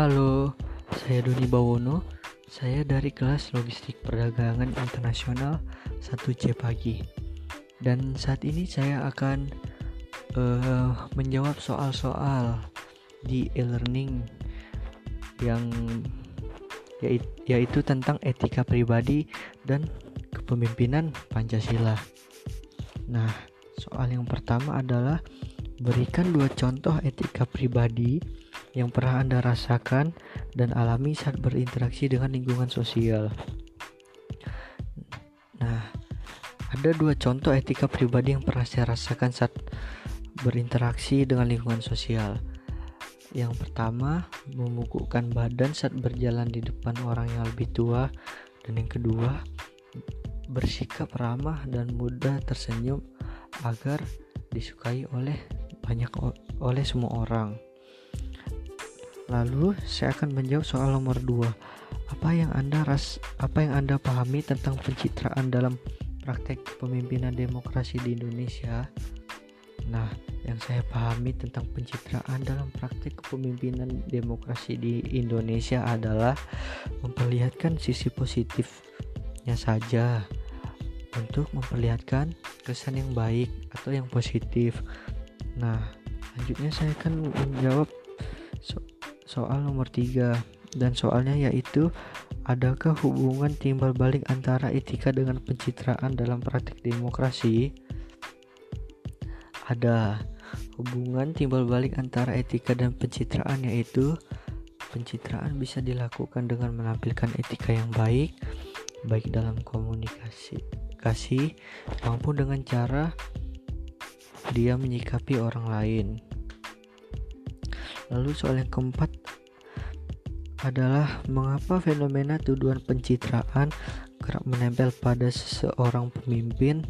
Halo, saya Doni Bawono. Saya dari kelas Logistik Perdagangan Internasional 1C Pagi. Dan saat ini saya akan uh, menjawab soal-soal di e-learning yang yaitu tentang etika pribadi dan kepemimpinan Pancasila. Nah, soal yang pertama adalah berikan dua contoh etika pribadi yang pernah Anda rasakan dan alami saat berinteraksi dengan lingkungan sosial. Nah, ada dua contoh etika pribadi yang pernah saya rasakan saat berinteraksi dengan lingkungan sosial. Yang pertama, memukulkan badan saat berjalan di depan orang yang lebih tua, dan yang kedua, bersikap ramah dan mudah tersenyum agar disukai oleh banyak oleh semua orang. Lalu saya akan menjawab soal nomor 2. Apa yang Anda ras apa yang Anda pahami tentang pencitraan dalam praktek pemimpinan demokrasi di Indonesia? Nah, yang saya pahami tentang pencitraan dalam praktek kepemimpinan demokrasi di Indonesia adalah memperlihatkan sisi positifnya saja untuk memperlihatkan kesan yang baik atau yang positif. Nah, selanjutnya saya akan menjawab soal nomor 3 dan soalnya yaitu adakah hubungan timbal balik antara etika dengan pencitraan dalam praktik demokrasi? Ada hubungan timbal balik antara etika dan pencitraan yaitu pencitraan bisa dilakukan dengan menampilkan etika yang baik baik dalam komunikasi kasih maupun dengan cara dia menyikapi orang lain. Lalu soal yang keempat adalah mengapa fenomena tuduhan pencitraan kerap menempel pada seseorang pemimpin.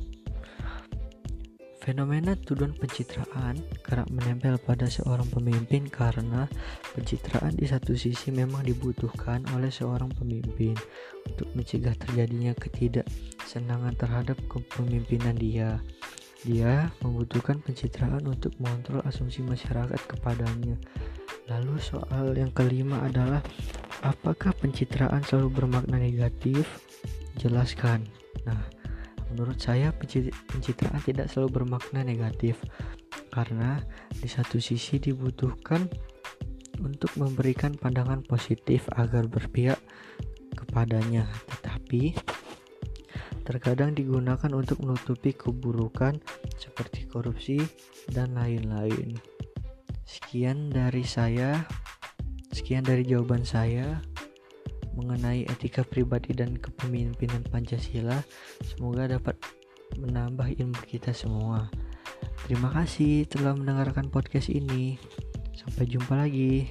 Fenomena tuduhan pencitraan kerap menempel pada seorang pemimpin karena pencitraan di satu sisi memang dibutuhkan oleh seorang pemimpin untuk mencegah terjadinya ketidaksenangan terhadap kepemimpinan dia. Dia membutuhkan pencitraan untuk mengontrol asumsi masyarakat kepadanya. Lalu soal yang kelima adalah apakah pencitraan selalu bermakna negatif? Jelaskan. Nah, menurut saya pencitraan tidak selalu bermakna negatif karena di satu sisi dibutuhkan untuk memberikan pandangan positif agar berpihak kepadanya, tetapi terkadang digunakan untuk menutupi keburukan seperti korupsi dan lain-lain. Sekian dari saya, sekian dari jawaban saya mengenai etika pribadi dan kepemimpinan Pancasila. Semoga dapat menambah ilmu kita semua. Terima kasih telah mendengarkan podcast ini. Sampai jumpa lagi.